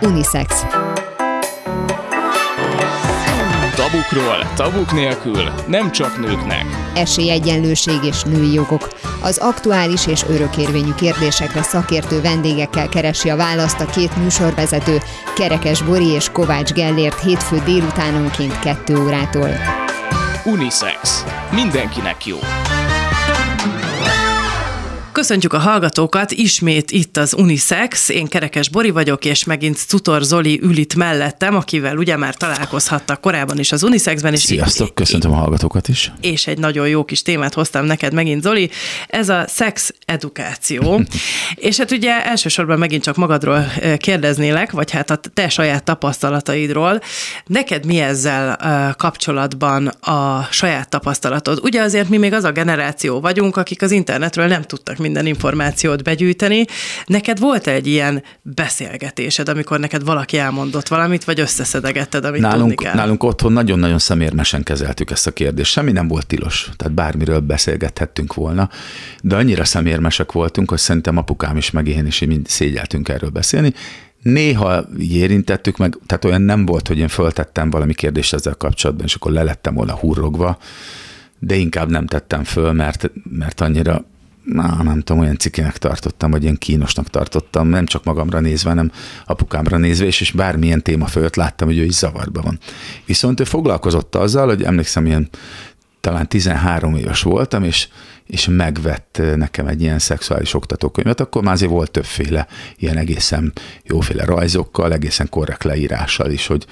Unisex. Tabukról, tabuk nélkül, nem csak nőknek. Esélyegyenlőség és női jogok. Az aktuális és örökérvényű kérdésekre szakértő vendégekkel keresi a választ a két műsorvezető, Kerekes Bori és Kovács Gellért hétfő délutánonként 2 órától. Unisex. Mindenkinek jó. Köszöntjük a hallgatókat, ismét itt az Unisex, én Kerekes Bori vagyok, és megint Cutor Zoli ül itt mellettem, akivel ugye már találkozhattak korábban is az Unisexben. És Sziasztok, köszöntöm a hallgatókat is. És egy nagyon jó kis témát hoztam neked megint, Zoli, ez a szex edukáció. és hát ugye elsősorban megint csak magadról kérdeznélek, vagy hát a te saját tapasztalataidról. Neked mi ezzel kapcsolatban a saját tapasztalatod? Ugye azért mi még az a generáció vagyunk, akik az internetről nem tudtak minden információt begyűjteni. Neked volt egy ilyen beszélgetésed, amikor neked valaki elmondott valamit, vagy összeszedegetted, amit nálunk, tudni kell? Nálunk otthon nagyon-nagyon szemérmesen kezeltük ezt a kérdést. Semmi nem volt tilos, tehát bármiről beszélgethettünk volna, de annyira szemérmesek voltunk, hogy szerintem apukám is, meg én is mind szégyeltünk erről beszélni. Néha érintettük meg, tehát olyan nem volt, hogy én föltettem valami kérdést ezzel kapcsolatban, és akkor lelettem volna hurrogva, de inkább nem tettem föl, mert, mert annyira na, nem tudom, olyan cikinek tartottam, vagy ilyen kínosnak tartottam, nem csak magamra nézve, hanem apukámra nézve, és, és bármilyen téma fölött láttam, hogy ő is zavarban van. Viszont ő foglalkozott azzal, hogy emlékszem, ilyen talán 13 éves voltam, és, és megvett nekem egy ilyen szexuális oktatókönyvet, akkor már azért volt többféle ilyen egészen jóféle rajzokkal, egészen korrekt leírással is, hogy,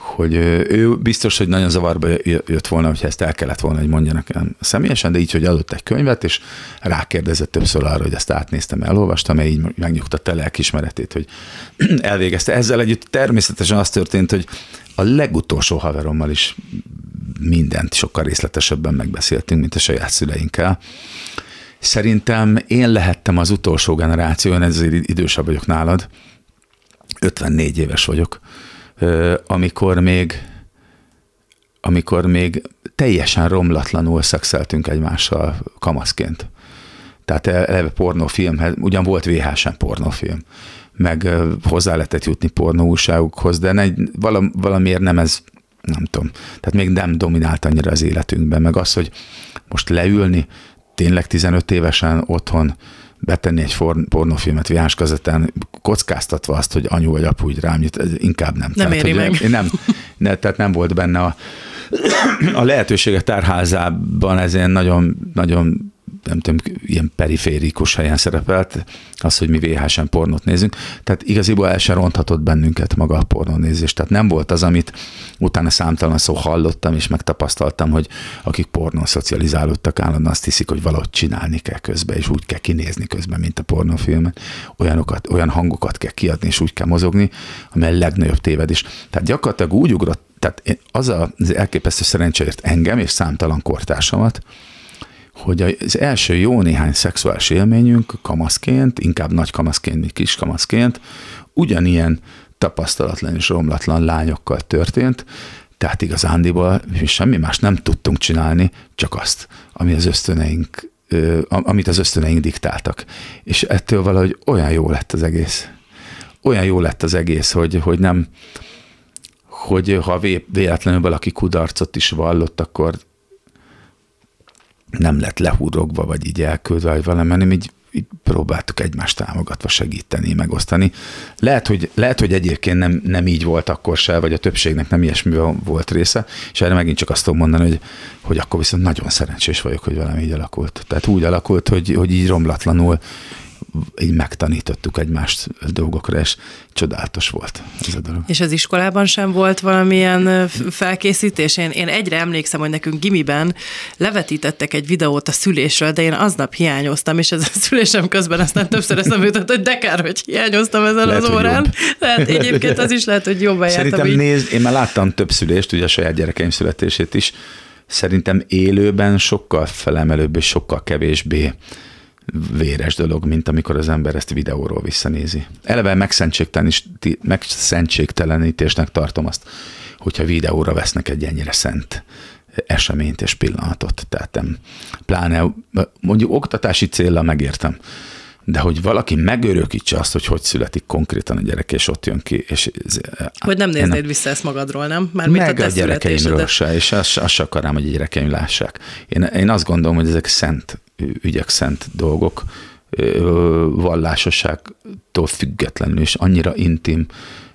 hogy ő biztos, hogy nagyon zavarba jött volna, hogyha ezt el kellett volna, hogy mondjanak személyesen, de így, hogy adott egy könyvet, és rákérdezett többször arra, hogy ezt átnéztem, elolvastam, mert így megnyugtatta lelkismeretét, hogy elvégezte. Ezzel együtt természetesen az történt, hogy a legutolsó haverommal is mindent sokkal részletesebben megbeszéltünk, mint a saját szüleinkkel. Szerintem én lehettem az utolsó generáció, én ezért idősebb vagyok nálad, 54 éves vagyok, amikor még amikor még teljesen romlatlanul szexeltünk egymással kamaszként. Tehát eleve pornófilmhez, ugyan volt VHS-en pornófilm, meg hozzá lehetett jutni pornóúságokhoz, de ne, valamiért nem ez, nem tudom, tehát még nem dominált annyira az életünkben, meg az, hogy most leülni, tényleg 15 évesen otthon betenni egy pornófilmet VHS kazettán, kockáztatva azt, hogy anyu vagy apu úgy rám jut, inkább nem. Nem tehát, éri meg. Nem, ne, tehát nem volt benne a, a lehetőségek tárházában ez ilyen nagyon, nagyon nem tudom, ilyen periférikus helyen szerepelt, az, hogy mi VHS-en pornót nézünk. Tehát igaziból el sem ronthatott bennünket maga a pornónézés. Tehát nem volt az, amit utána számtalan szó hallottam, és megtapasztaltam, hogy akik pornón szocializálódtak állandóan azt hiszik, hogy valahogy csinálni kell közben, és úgy kell kinézni közben, mint a pornófilmen. Olyanokat, olyan hangokat kell kiadni, és úgy kell mozogni, ami a legnagyobb tévedés. Tehát gyakorlatilag úgy ugrott, tehát az az elképesztő szerencséért engem és számtalan kortársamat, hogy az első jó néhány szexuális élményünk kamaszként, inkább nagy kamaszként, mint kis kamaszként, ugyanilyen tapasztalatlan és romlatlan lányokkal történt, tehát igazándiból semmi más nem tudtunk csinálni, csak azt, ami az ösztöneink, amit az ösztöneink diktáltak. És ettől valahogy olyan jó lett az egész. Olyan jó lett az egész, hogy, hogy nem, hogy ha véletlenül valaki kudarcot is vallott, akkor nem lett lehúrogva, vagy így elküldve, vagy valami, hanem így, így próbáltuk egymást támogatva segíteni, megosztani. Lehet, hogy, lehet, hogy egyébként nem, nem így volt akkor se, vagy a többségnek nem ilyesmi volt része, és erre megint csak azt tudom mondani, hogy, hogy akkor viszont nagyon szerencsés vagyok, hogy valami így alakult. Tehát úgy alakult, hogy, hogy így romlatlanul így megtanítottuk egymást dolgokra, és csodálatos volt ez a dolog. És az iskolában sem volt valamilyen felkészítés? Én, én egyre emlékszem, hogy nekünk gimiben levetítettek egy videót a szülésről, de én aznap hiányoztam, és ez a szülésem közben aztán többször eszembe jutott, hogy de kár, hogy hiányoztam ezen lehet, az órán. Tehát egyébként az is lehet, hogy jobban jártam Szerintem nézd, én már láttam több szülést, ugye a saját gyerekeim születését is, szerintem élőben sokkal felemelőbb és sokkal kevésbé véres dolog, mint amikor az ember ezt videóról visszanézi. Eleve megszentségtelenítésnek tartom azt, hogyha videóra vesznek egy ennyire szent eseményt és pillanatot. Tehát nem, pláne mondjuk oktatási célra megértem, de hogy valaki megörökítse azt, hogy hogy születik konkrétan a gyerek, és ott jön ki. És ez, hogy nem néznéd vissza ezt magadról, nem? Már meg a, a gyerekeimről se, és azt, azt se akarom, hogy a gyerekeim lássák. Én, én azt gondolom, hogy ezek szent ügyek, szent dolgok, vallásosságtól függetlenül, és annyira intim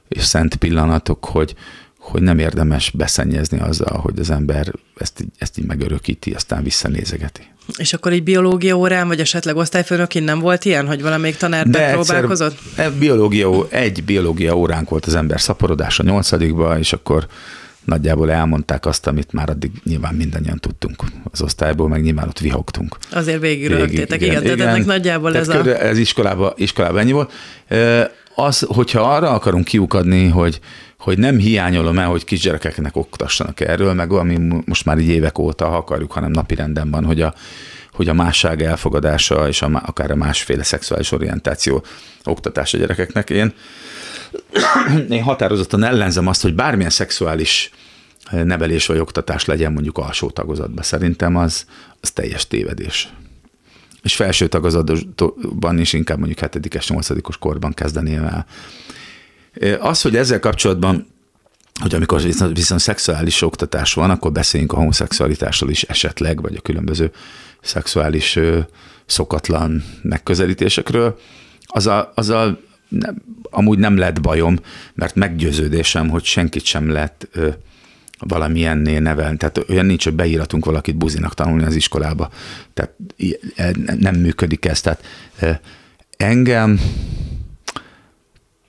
és szent pillanatok, hogy, hogy nem érdemes beszennyezni azzal, hogy az ember ezt, így, ezt így megörökíti, aztán visszanézegeti. És akkor így biológia órán, vagy esetleg osztályfőnökin nem volt ilyen, hogy valamelyik tanár De próbálkozott? E, biológia, egy biológia óránk volt az ember szaporodása nyolcadikba, és akkor nagyjából elmondták azt, amit már addig nyilván mindannyian tudtunk az osztályból, meg nyilván ott vihogtunk. Azért végig rögtétek, igen, igen, igen, ennek nagyjából tehát ez a... Ez iskolába, iskolába ennyi volt. Az, hogyha arra akarunk kiukadni, hogy, hogy nem hiányolom el, hogy kisgyerekeknek oktassanak erről, meg ami most már így évek óta, ha akarjuk, hanem napi renden van, hogy a, hogy a másság elfogadása és a, akár a másféle szexuális orientáció oktatása gyerekeknek. Én, én határozottan ellenzem azt, hogy bármilyen szexuális nevelés vagy oktatás legyen mondjuk alsó tagozatban. Szerintem az, az teljes tévedés. És felső tagozatban is inkább mondjuk 7-es, 8 korban kezdeném el. Az, hogy ezzel kapcsolatban hogy amikor viszont, viszont szexuális oktatás van, akkor beszéljünk a homoszexualitásról is esetleg, vagy a különböző szexuális szokatlan megközelítésekről, az a, az a nem, amúgy nem lett bajom, mert meggyőződésem, hogy senkit sem lett ö, valamilyennél nevelni. Tehát olyan nincs, hogy beíratunk valakit buzinak tanulni az iskolába. Tehát e, nem működik ez. Tehát engem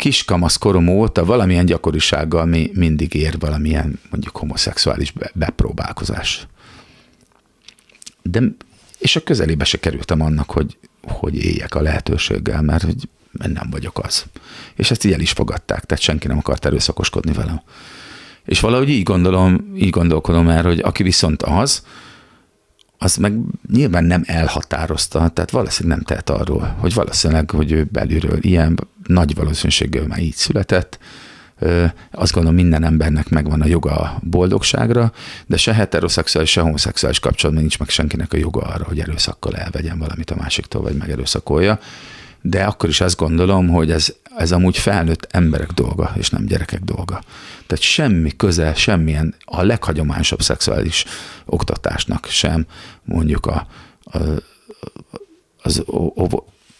kiskamasz korom óta valamilyen gyakorisággal mi mindig ér valamilyen mondjuk homoszexuális bepróbálkozás. De, és a közelébe se kerültem annak, hogy, hogy éljek a lehetőséggel, mert hogy nem vagyok az. És ezt így el is fogadták, tehát senki nem akart erőszakoskodni velem. És valahogy így gondolom, így gondolkodom el, hogy aki viszont az, az meg nyilván nem elhatározta, tehát valószínűleg nem tehet arról, hogy valószínűleg, hogy ő belülről ilyen nagy valószínűséggel már így született, azt gondolom minden embernek megvan a joga a boldogságra, de se heteroszexuális, se homoszexuális kapcsolatban nincs meg senkinek a joga arra, hogy erőszakkal elvegyen valamit a másiktól, vagy megerőszakolja. De akkor is azt gondolom, hogy ez, ez amúgy felnőtt emberek dolga, és nem gyerekek dolga. Tehát semmi köze, semmilyen, a leghagyományosabb szexuális oktatásnak sem mondjuk a, a, az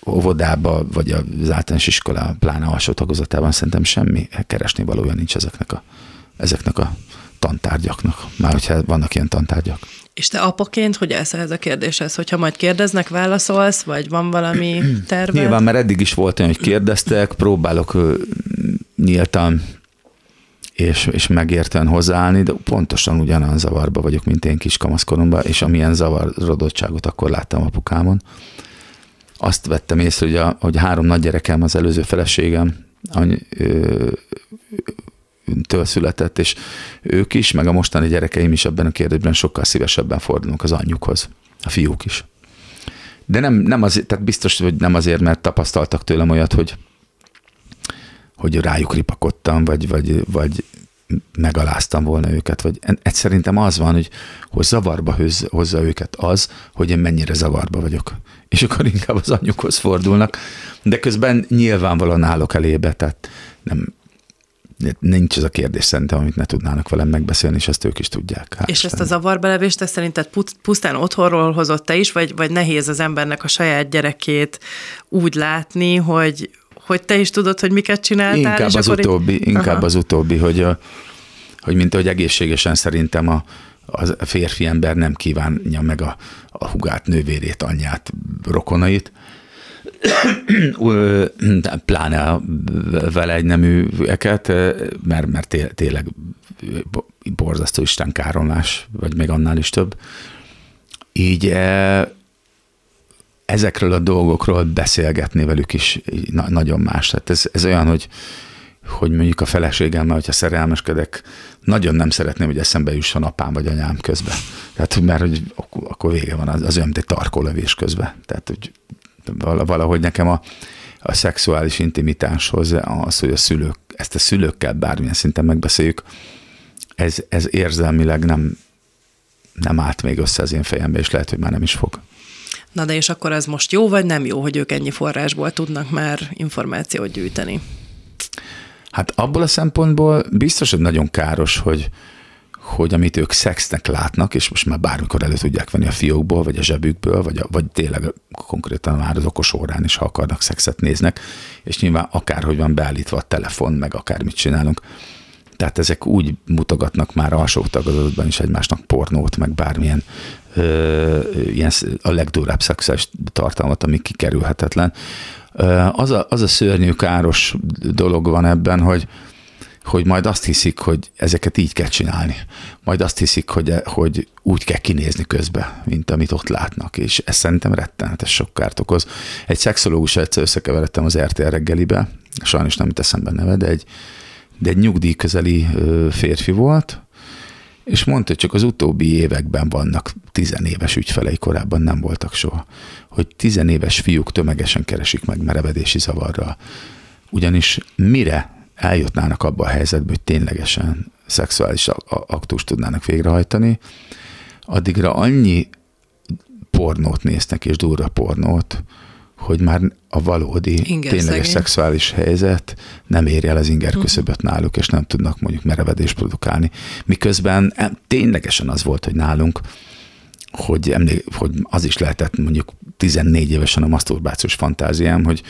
óvodába, vagy az általános iskola, pláne alsó tagozatában szerintem semmi keresni valója nincs ezeknek a, ezeknek a tantárgyaknak, már hogyha vannak ilyen tantárgyak. És te apaként hogy állsz ez a kérdéshez? Hogyha majd kérdeznek, válaszolsz, vagy van valami terve? Nyilván, mert eddig is volt olyan, hogy kérdeztek, próbálok nyíltan és, és megértően hozzáállni, de pontosan ugyanaz zavarba vagyok, mint én kis kamaszkoromban, és amilyen zavarodottságot akkor láttam apukámon. Azt vettem észre, hogy, a, hogy három nagy gyerekem, az előző feleségem, től született, és ők is, meg a mostani gyerekeim is ebben a kérdésben sokkal szívesebben fordulnak az anyjukhoz, a fiúk is. De nem, nem azért, tehát biztos, hogy nem azért, mert tapasztaltak tőlem olyat, hogy, hogy rájuk ripakodtam, vagy, vagy, vagy megaláztam volna őket, vagy ez szerintem az van, hogy, hogy zavarba hozza őket az, hogy én mennyire zavarba vagyok. És akkor inkább az anyukhoz fordulnak, de közben nyilvánvalóan állok elébe, tehát nem, nincs ez a kérdés szerintem, amit ne tudnának velem megbeszélni, és ezt ők is tudják. Hát, és ezt a zavarbelevést te szerinted pusztán otthonról hozott te is, vagy, vagy nehéz az embernek a saját gyerekét úgy látni, hogy, hogy te is tudod, hogy miket csináltál? Inkább az utóbbi, így... inkább az utóbbi, hogy, a, hogy mint ahogy egészségesen szerintem a, a férfi ember nem kívánja meg a, a hugát, nővérét, anyját, rokonait, pláne vele egy neműeket, mert, mert tényleg borzasztó istenkáromlás, vagy még annál is több. Így ezekről a dolgokról beszélgetni velük is nagyon más. Tehát ez, ez olyan, hogy, hogy mondjuk a feleségemmel, hogyha szerelmeskedek, nagyon nem szeretném, hogy eszembe jusson apám vagy anyám közbe. Tehát, mert hogy akkor vége van, az, az olyan, mint egy tarkólövés közbe. Tehát, hogy valahogy nekem a, a szexuális intimitáshoz az, hogy a szülők, ezt a szülőkkel bármilyen szinten megbeszéljük, ez, ez érzelmileg nem, nem állt még össze az én fejembe, és lehet, hogy már nem is fog. Na de és akkor ez most jó vagy nem jó, hogy ők ennyi forrásból tudnak már információt gyűjteni? Hát abból a szempontból biztos, hogy nagyon káros, hogy, hogy amit ők szexnek látnak, és most már bármikor elő tudják venni a fiókból, vagy a zsebükből, vagy, a, vagy tényleg konkrétan már az okos órán is, ha akarnak szexet néznek, és nyilván akárhogy van beállítva a telefon, meg akármit csinálunk. Tehát ezek úgy mutogatnak már alsó tagadatban is egymásnak pornót, meg bármilyen ö, ilyen a legdurább szexuális tartalmat, ami kikerülhetetlen. Ö, az, a, az a szörnyű, káros dolog van ebben, hogy, hogy majd azt hiszik, hogy ezeket így kell csinálni. Majd azt hiszik, hogy, hogy úgy kell kinézni közbe, mint amit ott látnak, és ez szerintem rettenetes sok kárt okoz. Egy szexológus egyszer összekeveredtem az RTL reggelibe, sajnos nem teszem be neve, de egy, de egy nyugdíj közeli férfi volt, és mondta, hogy csak az utóbbi években vannak tizenéves ügyfelei, korábban nem voltak soha, hogy tizenéves fiúk tömegesen keresik meg merevedési zavarral. Ugyanis mire eljutnának abba a helyzetbe, hogy ténylegesen szexuális aktust tudnának végrehajtani, addigra annyi pornót néznek, és durva pornót, hogy már a valódi, Inger tényleges szegény. szexuális helyzet nem éri el az inger mhm. küszöböt uh-huh. náluk, és nem tudnak mondjuk merevedést produkálni. Miközben ténylegesen az volt, hogy nálunk, hogy, emlék, hogy az is lehetett mondjuk 14 évesen a maszturbációs fantáziám, hogy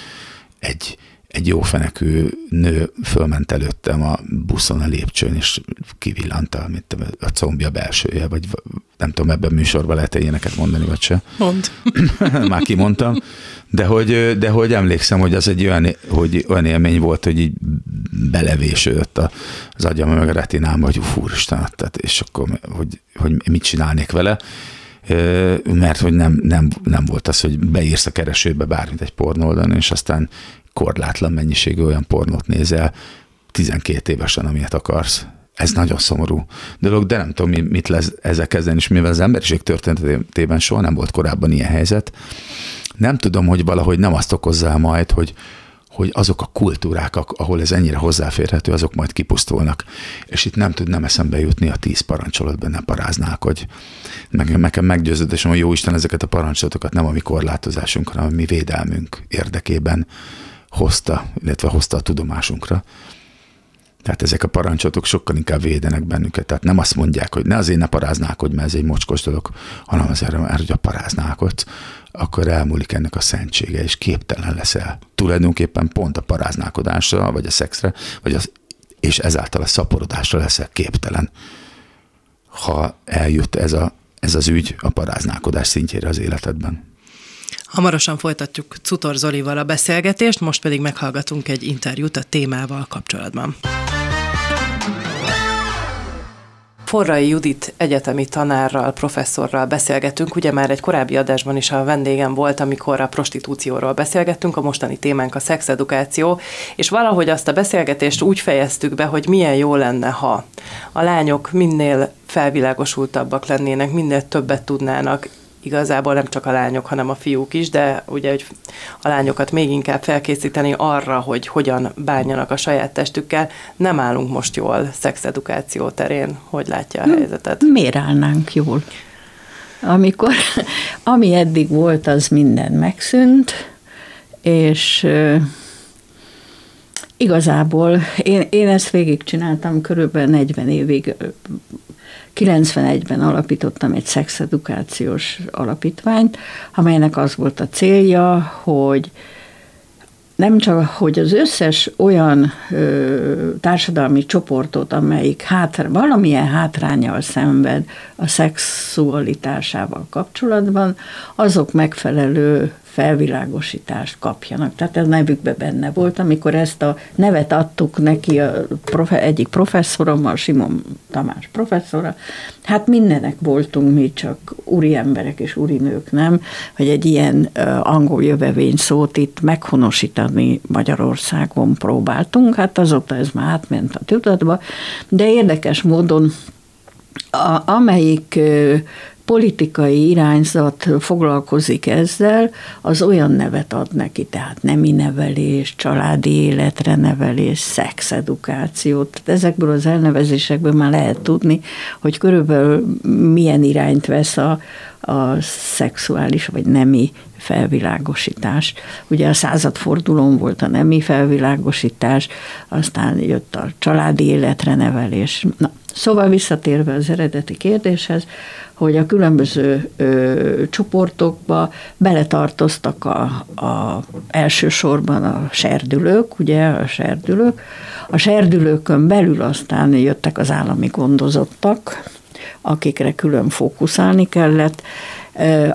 egy egy jó fenekű nő fölment előttem a buszon a lépcsőn, és kivillanta, mint a combja belsője, vagy nem tudom, ebben a műsorban lehet -e ilyeneket mondani, vagy se. Mond. Már kimondtam. De hogy, de hogy emlékszem, hogy az egy olyan, hogy olyan élmény volt, hogy így belevésődött az agyam meg a retinám, hogy fúristen, tehát, és akkor, hogy, hogy mit csinálnék vele mert hogy nem, nem, nem volt az, hogy beírsz a keresőbe bármit egy pornóldon, és aztán korlátlan mennyiségű olyan pornót nézel 12 évesen, amilyet akarsz. Ez nagyon szomorú dolog, de nem tudom, mit lesz ezzel kezdeni, és mivel az emberiség történetében soha nem volt korábban ilyen helyzet, nem tudom, hogy valahogy nem azt okozza majd, hogy, hogy azok a kultúrák, ahol ez ennyire hozzáférhető, azok majd kipusztulnak. És itt nem tud nem eszembe jutni a tíz parancsolatban, ne paráznák, hogy meg, nekem meggyőződésem, hogy jó Isten ezeket a parancsolatokat nem a mi korlátozásunk, hanem a mi védelmünk érdekében hozta, illetve hozta a tudomásunkra. Tehát ezek a parancsolatok sokkal inkább védenek bennünket. Tehát nem azt mondják, hogy ne azért ne hogy mert ez egy mocskos dolog, hanem azért, mert hogy a paráználkodsz, akkor elmúlik ennek a szentsége, és képtelen leszel. Tulajdonképpen pont a paráználkodásra, vagy a szexre, vagy az, és ezáltal a szaporodásra leszel képtelen, ha eljut ez, a, ez az ügy a paráználkodás szintjére az életedben. Hamarosan folytatjuk Cutor Zolival a beszélgetést, most pedig meghallgatunk egy interjút a témával kapcsolatban. Forrai Judit egyetemi tanárral, professzorral beszélgetünk. Ugye már egy korábbi adásban is a vendégem volt, amikor a prostitúcióról beszélgettünk, a mostani témánk a szexedukáció, és valahogy azt a beszélgetést úgy fejeztük be, hogy milyen jó lenne, ha a lányok minél felvilágosultabbak lennének, minél többet tudnának igazából nem csak a lányok, hanem a fiúk is, de ugye hogy a lányokat még inkább felkészíteni arra, hogy hogyan bánjanak a saját testükkel. Nem állunk most jól szexedukáció terén, hogy látja a helyzetet? Miért állnánk jól? Amikor, ami eddig volt, az minden megszűnt, és igazából én, én ezt végigcsináltam körülbelül 40 évig 91-ben alapítottam egy szexedukációs alapítványt, amelynek az volt a célja, hogy nem csak, hogy az összes olyan ö, társadalmi csoportot, amelyik hátra, valamilyen hátrányal szenved a szexualitásával kapcsolatban, azok megfelelő felvilágosítást kapjanak. Tehát ez nevükbe benne volt, amikor ezt a nevet adtuk neki a profe, egyik professzorommal, Simon Tamás professzora, hát mindenek voltunk mi csak úri emberek és úri nők, nem? Hogy egy ilyen angol jövevény szót itt meghonosítani Magyarországon próbáltunk, hát azóta ez már átment a tudatba, de érdekes módon a, amelyik politikai irányzat foglalkozik ezzel, az olyan nevet ad neki, tehát nemi nevelés, családi életre nevelés, szexedukáció. Tehát ezekből az elnevezésekből már lehet tudni, hogy körülbelül milyen irányt vesz a, a szexuális vagy nemi felvilágosítás. Ugye a századfordulón volt a nemi felvilágosítás, aztán jött a családi életre nevelés. Na, szóval visszatérve az eredeti kérdéshez, hogy a különböző ö, csoportokba beletartoztak a, a elsősorban a serdülők, ugye a serdülők. A serdülőkön belül aztán jöttek az állami gondozottak, akikre külön fókuszálni kellett.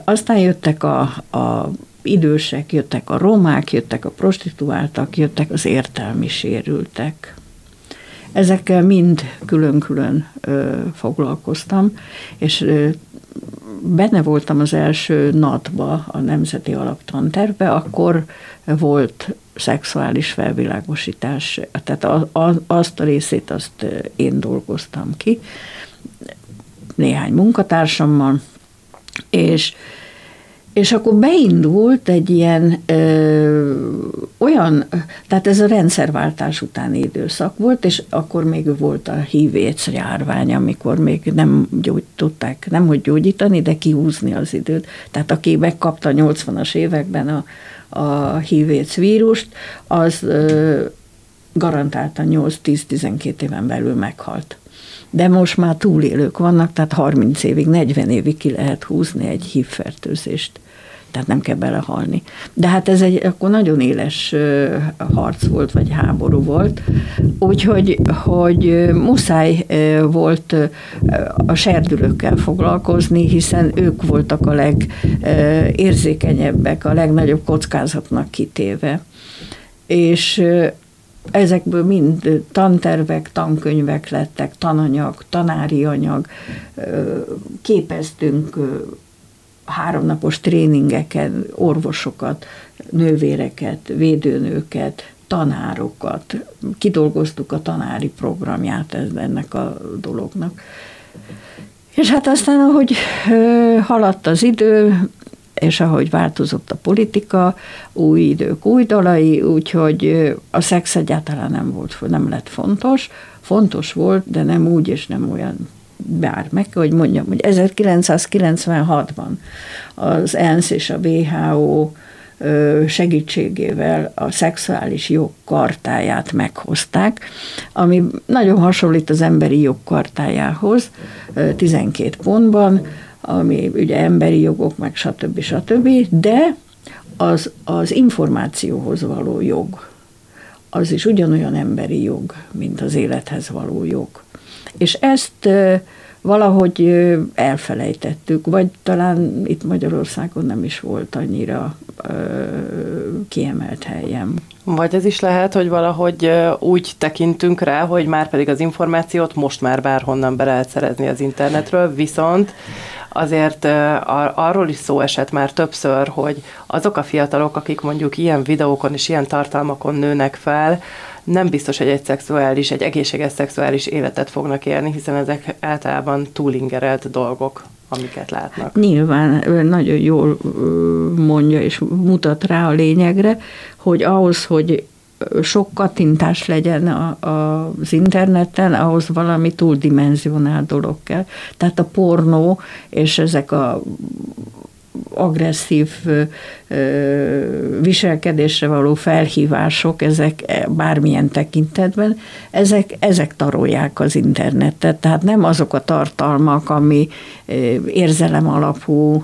Aztán jöttek a, a idősek, jöttek a romák, jöttek a prostituáltak, jöttek az értelmi sérültek. Ezekkel mind külön-külön foglalkoztam, és benne voltam az első NAT-ba, a Nemzeti Alaptantervbe, akkor volt szexuális felvilágosítás, tehát a, a, azt a részét azt én dolgoztam ki, néhány munkatársammal, és és akkor beindult egy ilyen ö, olyan, tehát ez a rendszerváltás utáni időszak volt, és akkor még volt a hívét járvány, amikor még nem gyógy, tudták, nem hogy gyógyítani, de kihúzni az időt. Tehát aki megkapta a 80-as években a, a hívét vírust, az ö, garantáltan 8-10-12 éven belül meghalt de most már túlélők vannak, tehát 30 évig, 40 évig ki lehet húzni egy hívfertőzést. Tehát nem kell belehalni. De hát ez egy akkor nagyon éles harc volt, vagy háború volt, úgyhogy hogy muszáj volt a serdülőkkel foglalkozni, hiszen ők voltak a legérzékenyebbek, a legnagyobb kockázatnak kitéve. És ezekből mind tantervek, tankönyvek lettek, tananyag, tanári anyag, képeztünk háromnapos tréningeken orvosokat, nővéreket, védőnőket, tanárokat, kidolgoztuk a tanári programját ennek a dolognak. És hát aztán, ahogy haladt az idő, és ahogy változott a politika, új idők, új dalai, úgyhogy a szex egyáltalán nem volt, nem lett fontos. Fontos volt, de nem úgy és nem olyan bár meg hogy mondjam, hogy 1996-ban az ENSZ és a WHO segítségével a szexuális jog kartáját meghozták, ami nagyon hasonlít az emberi jog kartájához, 12 pontban, ami ugye emberi jogok, meg stb. stb., de az, az információhoz való jog, az is ugyanolyan emberi jog, mint az élethez való jog. És ezt valahogy elfelejtettük, vagy talán itt Magyarországon nem is volt annyira kiemelt helyem. Vagy ez is lehet, hogy valahogy úgy tekintünk rá, hogy már pedig az információt most már bárhonnan be lehet szerezni az internetről, viszont azért arról is szó esett már többször, hogy azok a fiatalok, akik mondjuk ilyen videókon és ilyen tartalmakon nőnek fel, nem biztos, hogy egy szexuális, egy egészséges szexuális életet fognak élni, hiszen ezek általában túlingerelt dolgok amiket látnak. Nyilván nagyon jól mondja és mutat rá a lényegre, hogy ahhoz, hogy sok kattintás legyen a, a, az interneten, ahhoz valami túldimenzionált dolog kell. Tehát a pornó és ezek a agresszív viselkedésre való felhívások, ezek bármilyen tekintetben, ezek, ezek tarolják az internetet. Tehát nem azok a tartalmak, ami érzelem alapú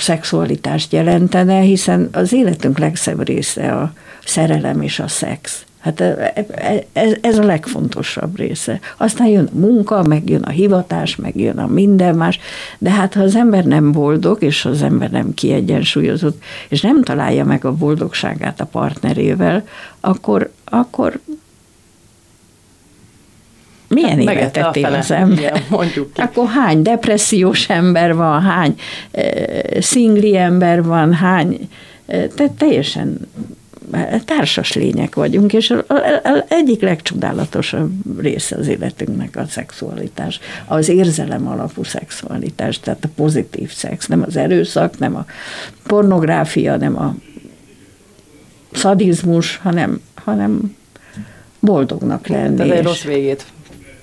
szexualitást jelentene, hiszen az életünk legszebb része a szerelem és a szex. Hát e, e, ez, ez a legfontosabb része. Aztán jön a munka, meg jön a hivatás, meg jön a minden más, de hát ha az ember nem boldog, és az ember nem kiegyensúlyozott, és nem találja meg a boldogságát a partnerével, akkor, akkor milyen életet él az ember? Igen, mondjuk ki. Akkor hány depressziós ember van, hány e, szingli ember van, hány, e, tehát teljesen társas lények vagyunk, és az egyik legcsodálatosabb része az életünknek a szexualitás, az érzelem alapú szexualitás, tehát a pozitív szex, nem az erőszak, nem a pornográfia, nem a szadizmus, hanem, hanem boldognak lenni. Tehát egy rossz végét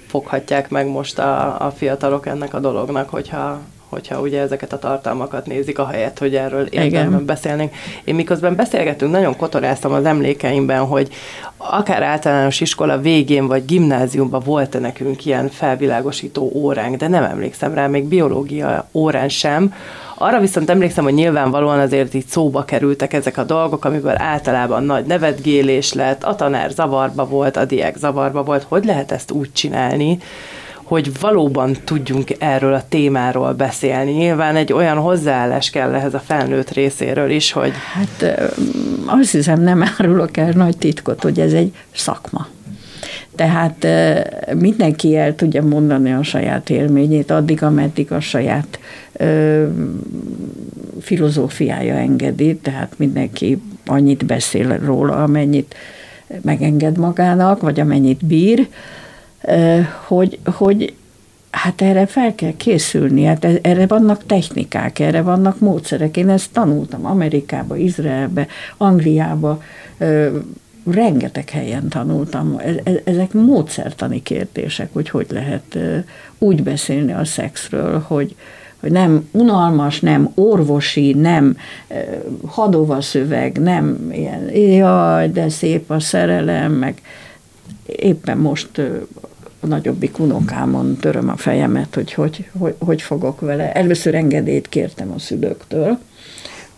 foghatják meg most a, a fiatalok ennek a dolognak, hogyha hogyha ugye ezeket a tartalmakat nézik, ahelyett, hogy erről érdemben beszélnénk. Én miközben beszélgetünk, nagyon kotoráztam az emlékeimben, hogy akár általános iskola végén, vagy gimnáziumban volt-e nekünk ilyen felvilágosító óránk, de nem emlékszem rá, még biológia órán sem, arra viszont emlékszem, hogy nyilvánvalóan azért így szóba kerültek ezek a dolgok, amiből általában nagy nevetgélés lett, a tanár zavarba volt, a diák zavarba volt. Hogy lehet ezt úgy csinálni, hogy valóban tudjunk erről a témáról beszélni. Nyilván egy olyan hozzáállás kell ehhez a felnőtt részéről is, hogy... Hát azt hiszem nem árulok el nagy titkot, hogy ez egy szakma. Tehát mindenki el tudja mondani a saját élményét, addig, ameddig a saját ö, filozófiája engedi, tehát mindenki annyit beszél róla, amennyit megenged magának, vagy amennyit bír, hogy, hogy hát erre fel kell készülni, hát e, erre vannak technikák, erre vannak módszerek. Én ezt tanultam Amerikába, Izraelbe, Angliába, rengeteg helyen tanultam. E, e, ezek módszertani kérdések, hogy hogy lehet úgy beszélni a szexről, hogy, hogy nem unalmas, nem orvosi, nem hadova szöveg, nem ilyen, jaj, de szép a szerelem, meg éppen most a nagyobbik unokámon töröm a fejemet, hogy hogy, hogy hogy fogok vele. Először engedélyt kértem a szülőktől,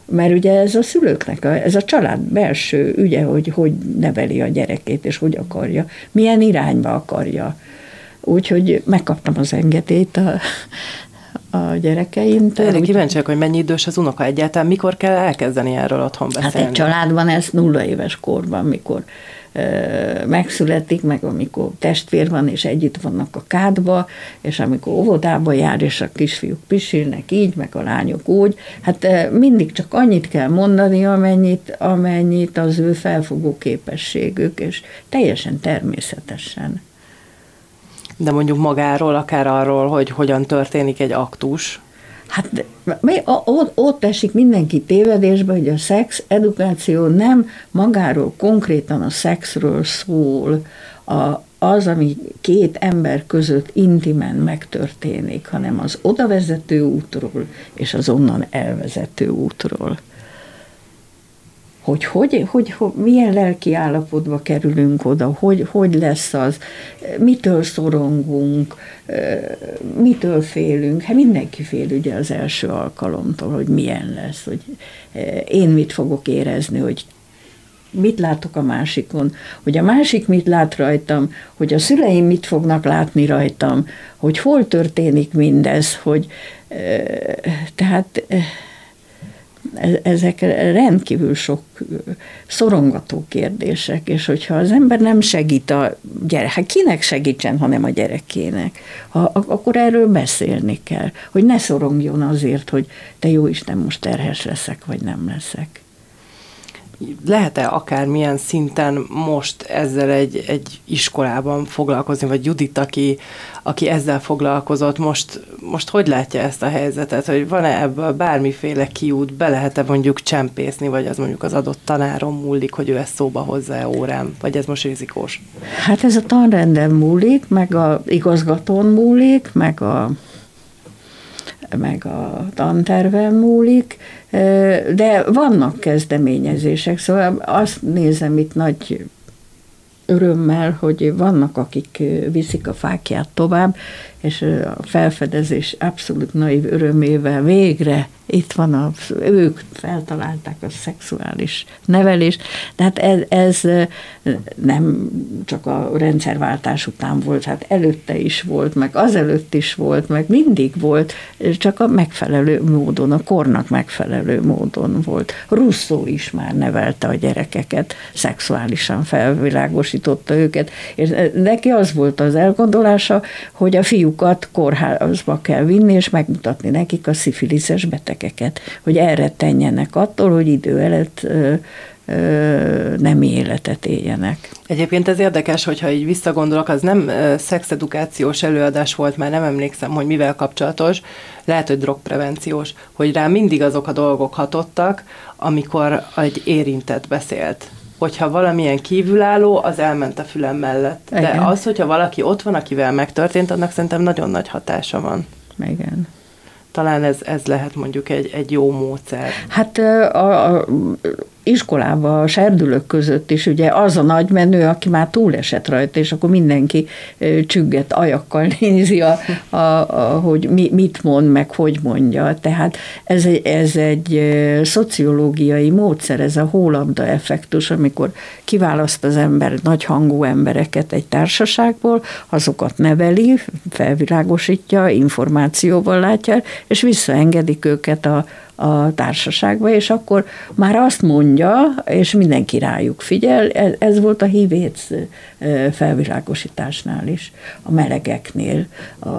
mert ugye ez a szülőknek, a, ez a család belső ügye, hogy hogy neveli a gyerekét, és hogy akarja, milyen irányba akarja. Úgyhogy megkaptam az engedélyt a, a gyerekeimtől. Erre kíváncsiak, hogy mennyi idős az unoka egyáltalán, mikor kell elkezdeni erről otthon beszélni? Hát egy családban ez nulla éves korban, mikor megszületik, meg amikor testvér van, és együtt vannak a kádba, és amikor óvodába jár, és a kisfiúk pisilnek így, meg a lányok úgy, hát mindig csak annyit kell mondani, amennyit, amennyit az ő felfogó képességük, és teljesen természetesen. De mondjuk magáról, akár arról, hogy hogyan történik egy aktus, Hát ott, ott esik mindenki tévedésbe, hogy a szex edukáció nem magáról konkrétan a szexről szól, a, az, ami két ember között intimen megtörténik, hanem az odavezető útról és az onnan elvezető útról hogy, hogy, hogy, hogy milyen lelki állapotba kerülünk oda, hogy, hogy lesz az, mitől szorongunk, mitől félünk. Hát mindenki fél ugye az első alkalomtól, hogy milyen lesz, hogy én mit fogok érezni, hogy mit látok a másikon, hogy a másik mit lát rajtam, hogy a szüleim mit fognak látni rajtam, hogy hol történik mindez, hogy tehát ezek rendkívül sok szorongató kérdések, és hogyha az ember nem segít a gyerek, hát kinek segítsen, hanem a gyerekének, ha, akkor erről beszélni kell, hogy ne szorongjon azért, hogy te jó Isten, most terhes leszek, vagy nem leszek lehet-e akármilyen szinten most ezzel egy, egy iskolában foglalkozni, vagy Judit, aki, aki ezzel foglalkozott, most, most hogy látja ezt a helyzetet, hogy van-e ebből bármiféle kiút, be lehet-e mondjuk csempészni, vagy az mondjuk az adott tanáron múlik, hogy ő ezt szóba hozza órám, vagy ez most rizikós? Hát ez a tanrenden múlik, meg a igazgatón múlik, meg a meg a tanterven múlik, de vannak kezdeményezések, szóval azt nézem itt nagy örömmel, hogy vannak, akik viszik a fákját tovább, és a felfedezés abszolút naiv örömével végre itt van, a, ők feltalálták a szexuális nevelést, tehát ez, ez nem csak a rendszerváltás után volt, hát előtte is volt, meg azelőtt is volt, meg mindig volt, csak a megfelelő módon, a kornak megfelelő módon volt. Russzó is már nevelte a gyerekeket, szexuálisan felvilágosította őket, és neki az volt az elgondolása, hogy a fiúkat kórházba kell vinni, és megmutatni nekik a szifiliszes beteg gyerekeket, hogy erre tenjenek attól, hogy idő előtt nem életet éljenek. Egyébként ez érdekes, hogyha így visszagondolok, az nem szexedukációs előadás volt, már nem emlékszem, hogy mivel kapcsolatos, lehet, hogy drogprevenciós, hogy rá mindig azok a dolgok hatottak, amikor egy érintett beszélt hogyha valamilyen kívülálló, az elment a fülem mellett. Igen. De az, hogyha valaki ott van, akivel megtörtént, annak szerintem nagyon nagy hatása van. Igen talán ez, ez lehet mondjuk egy, egy jó módszer. Hát a, a iskolában a serdülők között is ugye az a nagy menő, aki már túlesett rajta, és akkor mindenki csügget ajakkal nézi, a, a, a, hogy mi, mit mond, meg hogy mondja. Tehát ez egy, ez egy szociológiai módszer, ez a hólabda effektus, amikor kiválaszt az ember nagy hangú embereket egy társaságból, azokat neveli, felvilágosítja, információval látja, és visszaengedik őket a, a társaságba, és akkor már azt mondja, és mindenki rájuk figyel, ez, ez volt a hívét felvilágosításnál is, a melegeknél, a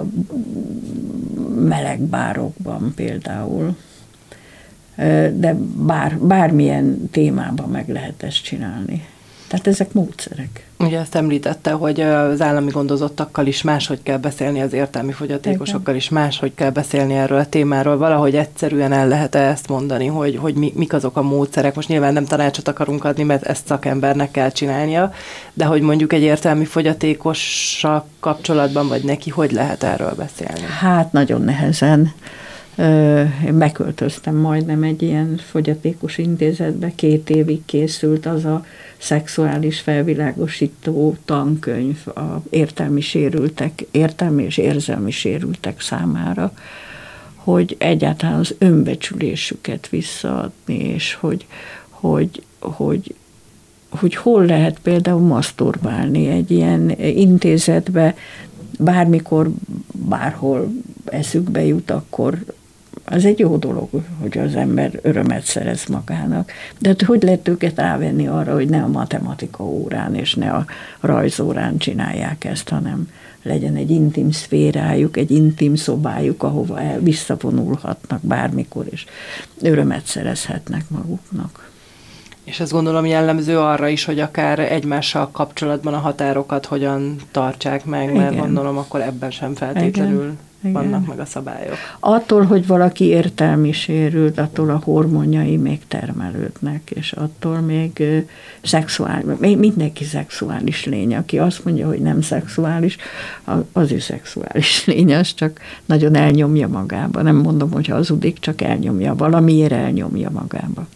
meleg bárokban például. De bár, bármilyen témában meg lehet ezt csinálni. Tehát ezek módszerek. Ugye ezt említette, hogy az állami gondozottakkal is máshogy kell beszélni, az értelmi fogyatékosokkal is máshogy kell beszélni erről a témáról. Valahogy egyszerűen el lehet -e ezt mondani, hogy, hogy mi, mik azok a módszerek. Most nyilván nem tanácsot akarunk adni, mert ezt szakembernek kell csinálnia, de hogy mondjuk egy értelmi fogyatékossal kapcsolatban, vagy neki, hogy lehet erről beszélni? Hát nagyon nehezen. Én beköltöztem majdnem egy ilyen fogyatékos intézetbe, két évig készült az a szexuális felvilágosító tankönyv a értelmi sérültek, értelmi és érzelmi sérültek számára, hogy egyáltalán az önbecsülésüket visszaadni, és hogy, hogy, hogy, hogy hol lehet például maszturbálni egy ilyen intézetbe, bármikor, bárhol eszükbe jut, akkor az egy jó dolog, hogy az ember örömet szerez magának. De hát hogy lehet őket rávenni arra, hogy ne a matematika órán és ne a rajzórán csinálják ezt, hanem legyen egy intim szférájuk, egy intim szobájuk, ahova el visszavonulhatnak bármikor, és örömet szerezhetnek maguknak. És ezt gondolom jellemző arra is, hogy akár egymással kapcsolatban a határokat hogyan tartsák meg, mert Igen. gondolom akkor ebben sem feltétlenül Igen igen. vannak meg a szabályok. Attól, hogy valaki értelmi sérült, attól a hormonjai még termelődnek, és attól még szexuális, még mindenki szexuális lény. Aki azt mondja, hogy nem szexuális, az ő szexuális lény, az csak nagyon elnyomja magába. Nem mondom, hogy hazudik, csak elnyomja, valamiért elnyomja magába.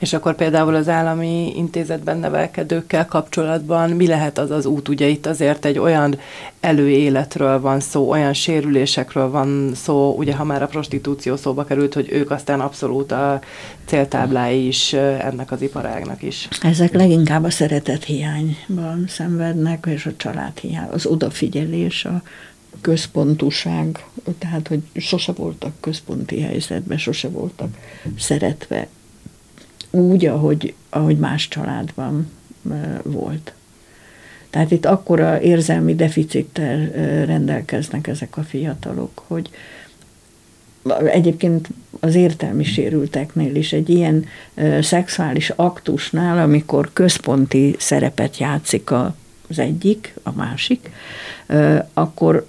És akkor például az állami intézetben nevelkedőkkel kapcsolatban mi lehet az az út? Ugye itt azért egy olyan előéletről van szó, olyan sérülésekről van szó, ugye ha már a prostitúció szóba került, hogy ők aztán abszolút a céltáblái is ennek az iparágnak is. Ezek leginkább a szeretet hiányban szenvednek, és a család hiány, az odafigyelés, a központúság, tehát hogy sose voltak központi helyzetben, sose voltak szeretve, úgy, ahogy, ahogy más családban volt. Tehát itt akkora érzelmi deficittel rendelkeznek ezek a fiatalok, hogy egyébként az értelmi sérülteknél is egy ilyen szexuális aktusnál, amikor központi szerepet játszik az egyik, a másik, akkor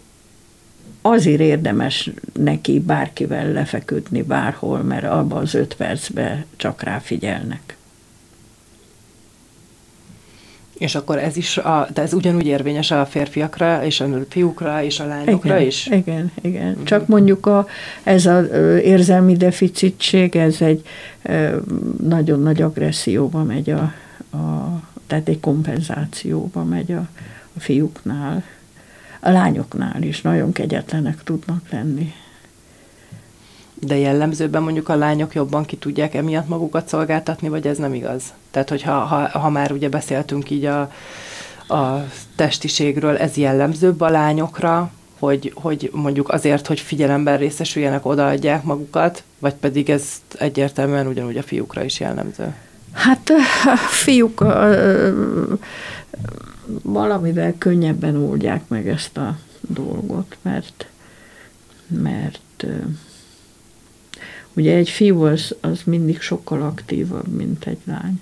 azért érdemes neki bárkivel lefeküdni bárhol, mert abban az öt percben csak ráfigyelnek. És akkor ez is, a, de ez ugyanúgy érvényes a férfiakra, és a fiúkra, és a lányokra igen, is? Igen, igen. Uh-huh. Csak mondjuk a, ez az érzelmi deficitség, ez egy nagyon nagy agresszióba megy a, a tehát egy kompenzációba megy a, a fiúknál a lányoknál is nagyon kegyetlenek tudnak lenni. De jellemzőben mondjuk a lányok jobban ki tudják emiatt magukat szolgáltatni, vagy ez nem igaz? Tehát, hogyha ha, ha már ugye beszéltünk így a, a testiségről, ez jellemzőbb a lányokra, hogy, hogy mondjuk azért, hogy figyelemben részesüljenek, odaadják magukat, vagy pedig ez egyértelműen ugyanúgy a fiúkra is jellemző? Hát a fiúk valamivel könnyebben oldják meg ezt a dolgot, mert, mert ugye egy fiú az, az mindig sokkal aktívabb, mint egy lány.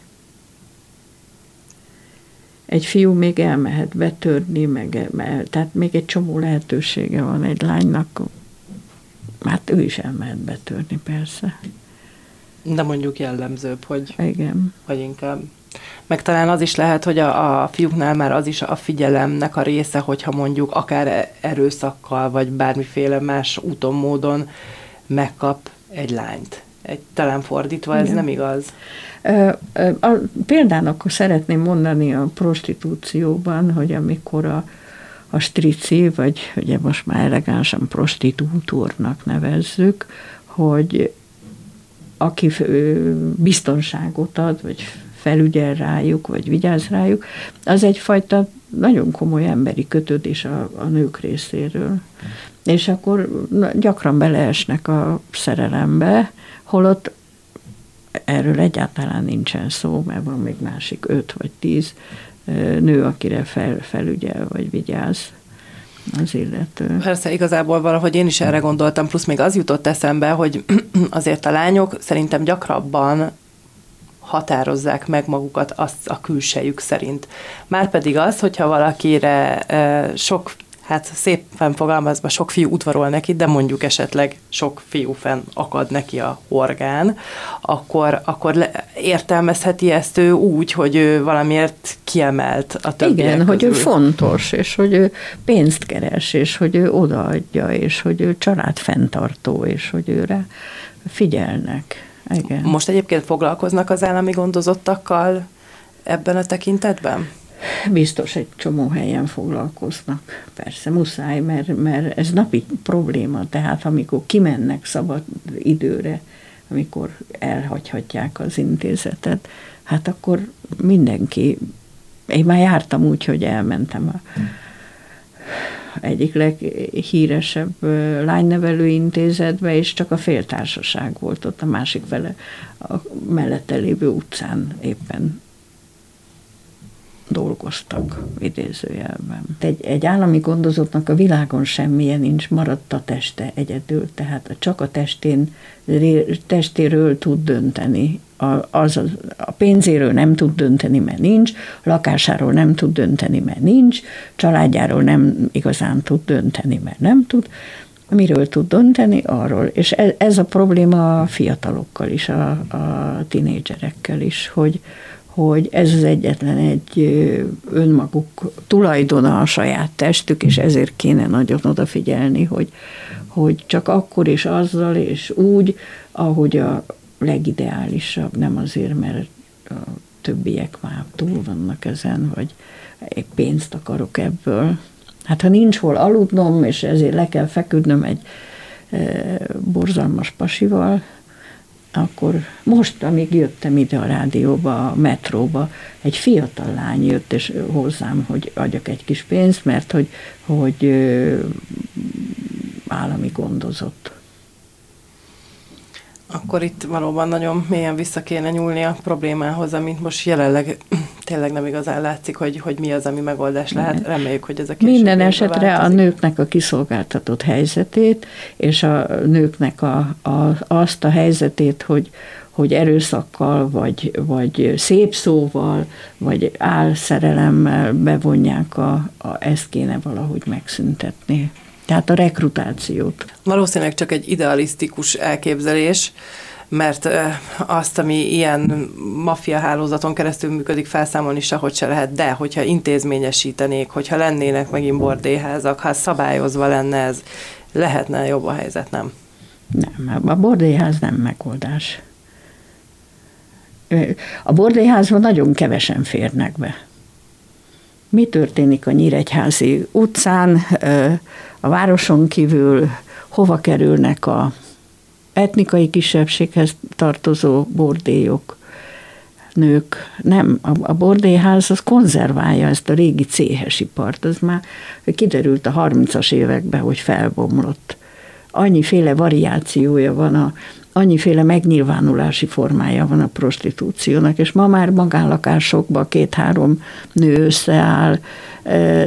egy fiú még elmehet betörni, meg, tehát még egy csomó lehetősége van egy lánynak, hát ő is elmehet betörni, persze. De mondjuk jellemzőbb, hogy, Igen. hogy inkább meg talán az is lehet, hogy a, a fiúknál már az is a figyelemnek a része, hogyha mondjuk akár erőszakkal, vagy bármiféle más úton, módon megkap egy lányt. Egy, talán fordítva, ez Igen. nem igaz? A, példának szeretném mondani a prostitúcióban, hogy amikor a, a strici, vagy ugye most már elegánsan prostitútornak nevezzük, hogy aki biztonságot ad, vagy felügyel rájuk, vagy vigyáz rájuk, az egyfajta nagyon komoly emberi kötődés a, a nők részéről. És akkor gyakran beleesnek a szerelembe, holott erről egyáltalán nincsen szó, mert van még másik öt vagy tíz nő, akire fel, felügyel vagy vigyáz az illető. Persze, igazából valahogy én is erre gondoltam, plusz még az jutott eszembe, hogy azért a lányok szerintem gyakrabban határozzák meg magukat azt a külsejük szerint. Márpedig az, hogyha valakire sok hát szépen fogalmazva sok fiú udvarol neki, de mondjuk esetleg sok fiú fenn akad neki a orgán, akkor, akkor le, értelmezheti ezt ő úgy, hogy ő valamiért kiemelt a többiek Igen, közül. hogy ő fontos, és hogy ő pénzt keres, és hogy ő odaadja, és hogy ő családfenntartó, és hogy őre figyelnek. Igen. Most egyébként foglalkoznak az állami gondozottakkal ebben a tekintetben? Biztos egy csomó helyen foglalkoznak. Persze muszáj, mert, mert ez napi probléma. Tehát amikor kimennek szabad időre, amikor elhagyhatják az intézetet, hát akkor mindenki, én már jártam úgy, hogy elmentem a egyik leghíresebb lánynevelő intézetbe, és csak a féltársaság volt ott a másik fele, a mellette lévő utcán éppen dolgoztak, idézőjelben. Egy, egy állami gondozottnak a világon semmilyen nincs, maradt a teste egyedül, tehát csak a testén, testéről tud dönteni. A, az, a, pénzéről nem tud dönteni, mert nincs, lakásáról nem tud dönteni, mert nincs, családjáról nem igazán tud dönteni, mert nem tud. Miről tud dönteni? Arról. És ez, ez a probléma a fiatalokkal is, a, a tinédzserekkel is, hogy, hogy ez az egyetlen egy önmaguk tulajdona a saját testük, és ezért kéne nagyon odafigyelni, hogy, hogy csak akkor és azzal és úgy, ahogy a legideálisabb, nem azért, mert a többiek már túl vannak ezen, vagy egy pénzt akarok ebből. Hát ha nincs hol aludnom, és ezért le kell feküdnöm egy borzalmas pasival, akkor most, amíg jöttem ide a rádióba, a metróba, egy fiatal lány jött és hozzám, hogy adjak egy kis pénzt, mert hogy, hogy állami gondozott. Akkor itt valóban nagyon mélyen vissza kéne nyúlni a problémához, amit most jelenleg tényleg nem igazán látszik, hogy, hogy mi az, ami megoldás lehet. Reméljük, hogy ez a Minden esetre változik. a nőknek a kiszolgáltatott helyzetét, és a nőknek a, a, azt a helyzetét, hogy, hogy erőszakkal, vagy, vagy szép szóval, vagy álszerelemmel bevonják a, a ezt kéne valahogy megszüntetni. Tehát a rekrutációt. Valószínűleg csak egy idealisztikus elképzelés, mert azt, ami ilyen maffia hálózaton keresztül működik, felszámolni sehogy se lehet, de hogyha intézményesítenék, hogyha lennének megint bordéházak, ha szabályozva lenne ez, lehetne jobb a helyzet, nem? Nem, a bordéház nem megoldás. A bordéházban nagyon kevesen férnek be. Mi történik a Nyíregyházi utcán, a városon kívül, hova kerülnek a etnikai kisebbséghez tartozó bordélyok, nők. Nem, a, a bordélyház az konzerválja ezt a régi céhes ipart. Az már kiderült a 30-as években, hogy felbomlott. Annyiféle variációja van a, annyiféle megnyilvánulási formája van a prostitúciónak, és ma már magánlakásokban két-három nő összeáll,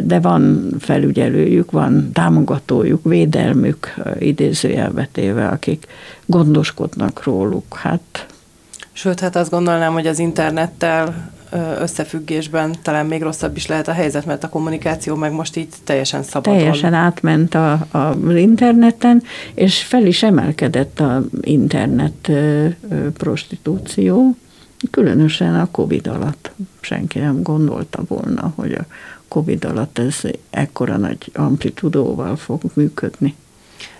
de van felügyelőjük, van támogatójuk, védelmük idézőjelbetéve, akik gondoskodnak róluk. Hát Sőt, hát azt gondolnám, hogy az internettel összefüggésben talán még rosszabb is lehet a helyzet, mert a kommunikáció meg most így teljesen szabadon. Teljesen átment a, a, az interneten, és fel is emelkedett a internet prostitúció, különösen a Covid alatt. Senki nem gondolta volna, hogy a Covid alatt ez ekkora nagy amplitudóval fog működni.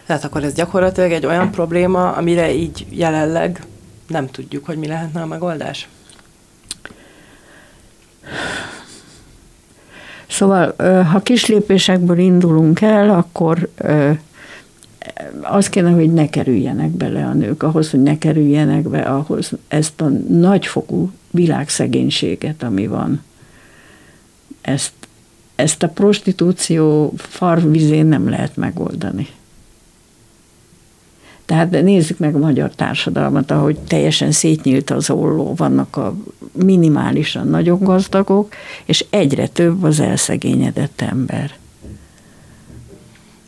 Tehát akkor ez gyakorlatilag egy olyan probléma, amire így jelenleg nem tudjuk, hogy mi lehetne a megoldás? Szóval, ha kis lépésekből indulunk el, akkor az kéne, hogy ne kerüljenek bele a nők, ahhoz, hogy ne kerüljenek be, ahhoz ezt a nagyfokú világszegénységet, ami van, ezt, ezt a prostitúció farvizén nem lehet megoldani. Tehát de nézzük meg a magyar társadalmat, ahogy teljesen szétnyílt az olló, vannak a minimálisan nagyon gazdagok, és egyre több az elszegényedett ember.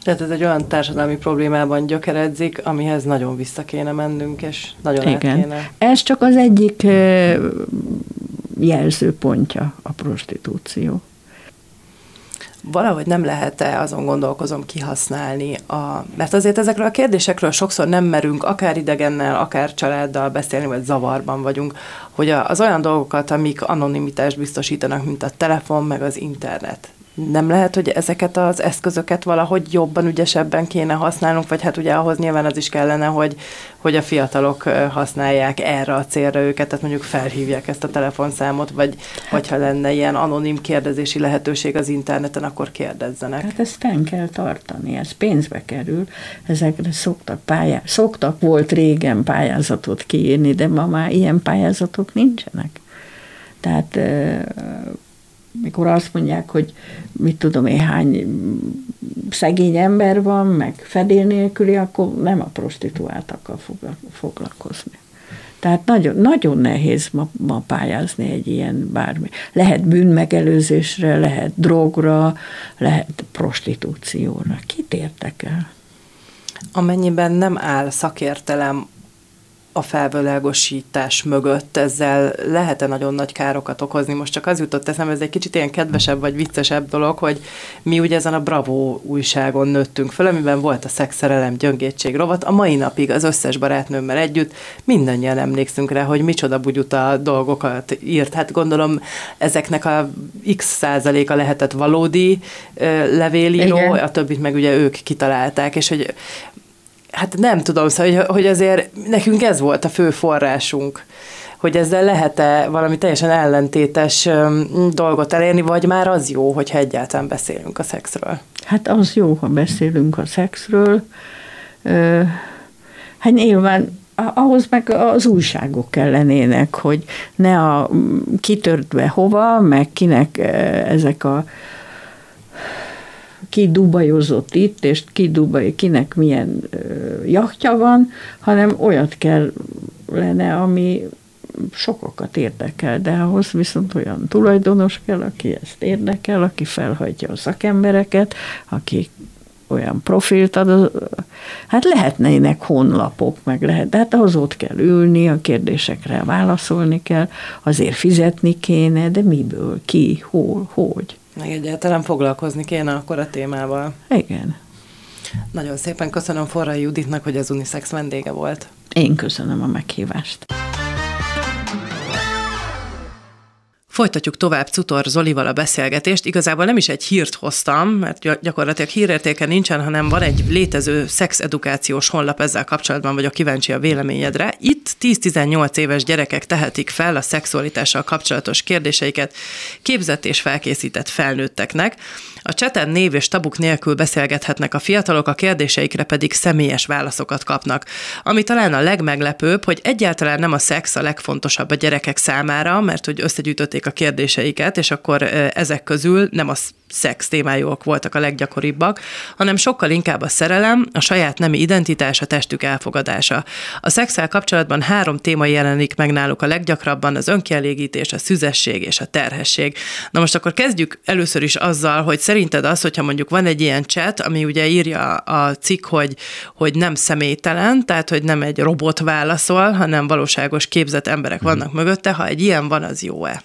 Tehát ez egy olyan társadalmi problémában gyökeredzik, amihez nagyon vissza kéne mennünk, és nagyon Igen. kéne. Ez csak az egyik jelzőpontja a prostitúció valahogy nem lehet-e, azon gondolkozom, kihasználni, a, mert azért ezekről a kérdésekről sokszor nem merünk, akár idegennel, akár családdal beszélni, vagy zavarban vagyunk, hogy az olyan dolgokat, amik anonimitást biztosítanak, mint a telefon, meg az internet, nem lehet, hogy ezeket az eszközöket valahogy jobban, ügyesebben kéne használnunk, vagy hát ugye ahhoz nyilván az is kellene, hogy, hogy a fiatalok használják erre a célra őket, tehát mondjuk felhívják ezt a telefonszámot, vagy hát, hogyha lenne ilyen anonim kérdezési lehetőség az interneten, akkor kérdezzenek. Hát ezt fenn kell tartani, ez pénzbe kerül, ezekre szoktak pályá, szoktak volt régen pályázatot kiírni, de ma már ilyen pályázatok nincsenek. Tehát mikor azt mondják, hogy mit tudom én, hány szegény ember van, meg fedél nélküli, akkor nem a prostituáltakkal foglalkozni. Tehát nagyon, nagyon nehéz ma, ma pályázni egy ilyen bármi. Lehet bűnmegelőzésre, lehet drogra, lehet prostitúcióra. Kit érdekel? Amennyiben nem áll szakértelem a felvilágosítás mögött ezzel lehet-e nagyon nagy károkat okozni? Most csak az jutott eszembe, ez egy kicsit ilyen kedvesebb vagy viccesebb dolog, hogy mi ugye ezen a Bravo újságon nőttünk föl, amiben volt a szexszerelem gyöngétség rovat. A mai napig az összes barátnőmmel együtt mindannyian emlékszünk rá, hogy micsoda bugyuta dolgokat írt. Hát gondolom ezeknek a x százaléka lehetett valódi levélíró, Igen. a többit meg ugye ők kitalálták, és hogy hát nem tudom, szóval, hogy, hogy azért nekünk ez volt a fő forrásunk hogy ezzel lehet-e valami teljesen ellentétes dolgot elérni, vagy már az jó, hogyha egyáltalán beszélünk a szexről? Hát az jó, ha beszélünk a szexről. Hát nyilván ahhoz meg az újságok kellenének, hogy ne a kitörtve hova, meg kinek ezek a ki dubajozott itt, és ki Dubaj, kinek milyen jachtja van, hanem olyat kell lenne, ami sokakat érdekel, de ahhoz viszont olyan tulajdonos kell, aki ezt érdekel, aki felhagyja a szakembereket, aki olyan profilt ad, hát lehetnének honlapok, meg lehet, de hát ahhoz ott kell ülni, a kérdésekre válaszolni kell, azért fizetni kéne, de miből, ki, hol, hogy. Meg egyáltalán foglalkozni kéne akkor a témával. Igen. Nagyon szépen köszönöm Forrai Juditnak, hogy az Unisex vendége volt. Én köszönöm a meghívást. Folytatjuk tovább Cutor Zolival a beszélgetést. Igazából nem is egy hírt hoztam, mert gyakorlatilag hírértéke nincsen, hanem van egy létező szexedukációs honlap ezzel kapcsolatban, vagyok kíváncsi a véleményedre. Itt 10-18 éves gyerekek tehetik fel a szexualitással kapcsolatos kérdéseiket képzett és felkészített felnőtteknek. A cseten név és tabuk nélkül beszélgethetnek a fiatalok, a kérdéseikre pedig személyes válaszokat kapnak. Ami talán a legmeglepőbb, hogy egyáltalán nem a szex a legfontosabb a gyerekek számára, mert hogy összegyűjtötték a kérdéseiket, és akkor ezek közül nem az szex témájúak voltak a leggyakoribbak, hanem sokkal inkább a szerelem, a saját nemi identitás, a testük elfogadása. A szexel kapcsolatban három téma jelenik meg náluk a leggyakrabban, az önkielégítés, a szüzesség és a terhesség. Na most akkor kezdjük először is azzal, hogy szerinted az, hogyha mondjuk van egy ilyen chat, ami ugye írja a cikk, hogy, hogy nem személytelen, tehát hogy nem egy robot válaszol, hanem valóságos képzett emberek vannak mögötte, ha egy ilyen van, az jó-e?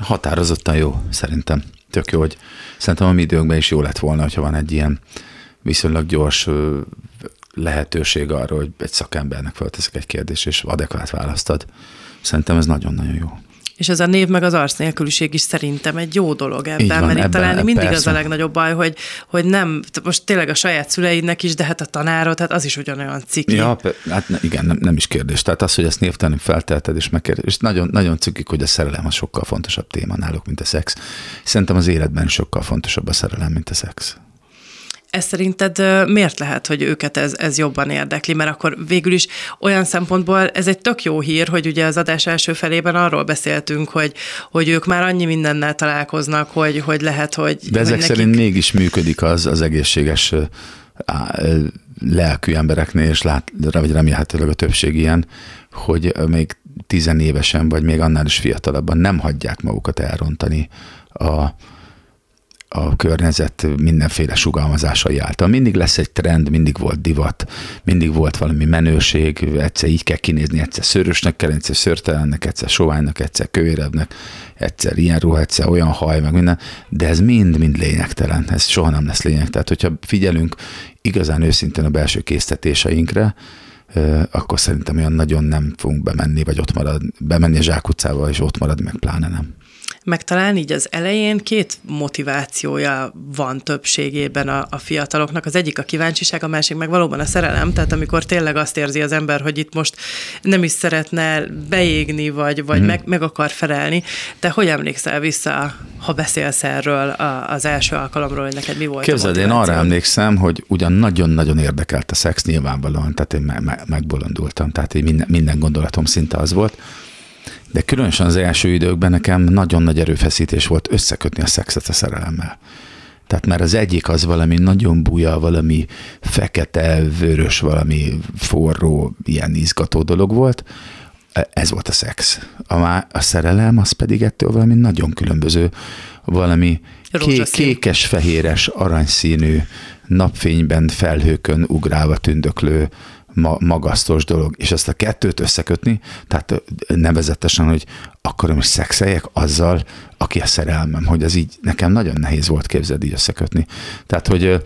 Határozottan jó, szerintem. Tök jó, hogy szerintem a mi időnkben is jó lett volna, hogyha van egy ilyen viszonylag gyors lehetőség arra, hogy egy szakembernek felteszek egy kérdést, és adekvát választad. Szerintem ez nagyon-nagyon jó. És ez a név meg az arc nélküliség is szerintem egy jó dolog ebben, van, mert itt talán mindig persze. az a legnagyobb baj, hogy, hogy nem, most tényleg a saját szüleidnek is, de hát a tanárod, hát az is ugyanolyan ciki. Ja, hát igen, nem, nem is kérdés. Tehát az, hogy ezt névtelenül feltelted és megkérdez, és nagyon, nagyon cukik, hogy a szerelem a sokkal fontosabb téma náluk, mint a szex. Szerintem az életben sokkal fontosabb a szerelem, mint a szex. Ez szerinted miért lehet, hogy őket ez, ez jobban érdekli? Mert akkor végül is olyan szempontból ez egy tök jó hír, hogy ugye az adás első felében arról beszéltünk, hogy, hogy ők már annyi mindennel találkoznak, hogy, hogy lehet, hogy... De ezek hogy nekik... szerint mégis működik az az egészséges lelkű embereknél, és lát, vagy remélhetőleg a többség ilyen, hogy még tizenévesen, vagy még annál is fiatalabban nem hagyják magukat elrontani a, a környezet mindenféle sugalmazásai által. Mindig lesz egy trend, mindig volt divat, mindig volt valami menőség, egyszer így kell kinézni, egyszer szörösnek kell, egyszer szörtelennek, egyszer soványnak, egyszer kövérebbnek, egyszer ilyen ruha, egyszer olyan haj, meg minden, de ez mind-mind lényegtelen, ez soha nem lesz lényeg. Tehát, hogyha figyelünk igazán őszintén a belső késztetéseinkre, akkor szerintem olyan nagyon nem fogunk bemenni, vagy ott marad, bemenni a zsákutcába, és ott marad, meg pláne nem meg talán így az elején két motivációja van többségében a, a fiataloknak. Az egyik a kíváncsiság, a másik meg valóban a szerelem, tehát amikor tényleg azt érzi az ember, hogy itt most nem is szeretne beégni, vagy, vagy mm. meg, meg akar felelni. Te hogy emlékszel vissza, ha beszélsz erről az első alkalomról, hogy neked mi volt Képzeld, én arra emlékszem, hogy ugyan nagyon-nagyon érdekelt a szex nyilvánvalóan, tehát én me- me- megbolondultam, tehát én minden, minden gondolatom szinte az volt, de különösen az első időkben nekem nagyon nagy erőfeszítés volt összekötni a szexet a szerelemmel. Tehát már az egyik az valami nagyon buja, valami fekete, vörös, valami forró, ilyen izgató dolog volt. Ez volt a szex. A, a szerelem az pedig ettől valami nagyon különböző, valami ké- kékes, fehéres, aranyszínű, napfényben, felhőkön ugrálva tündöklő, ma, magasztos dolog, és ezt a kettőt összekötni, tehát nevezetesen, hogy akkor most szexeljek azzal, aki a szerelmem, hogy az így nekem nagyon nehéz volt képzelni így összekötni. Tehát, hogy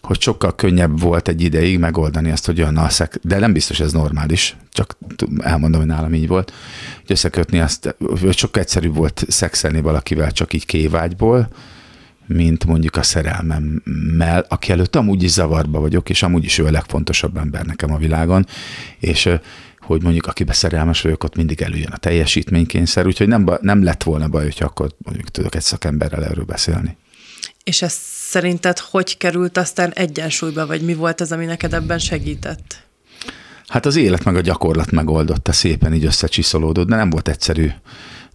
hogy sokkal könnyebb volt egy ideig megoldani azt, hogy olyan a szex, de nem biztos ez normális, csak elmondom, hogy nálam így volt, hogy összekötni azt, hogy sokkal egyszerűbb volt szexelni valakivel csak így kévágyból, mint mondjuk a szerelmemmel, aki előtt amúgy is zavarba vagyok, és amúgy is ő a legfontosabb ember nekem a világon, és hogy mondjuk akibe szerelmes vagyok, ott mindig előjön a teljesítménykényszer, úgyhogy nem, nem lett volna baj, hogyha akkor mondjuk tudok egy szakemberrel erről beszélni. És ez szerinted hogy került aztán egyensúlyba, vagy mi volt az, ami neked ebben segített? Hát az élet meg a gyakorlat megoldotta, szépen így összecsiszolódott, de nem volt egyszerű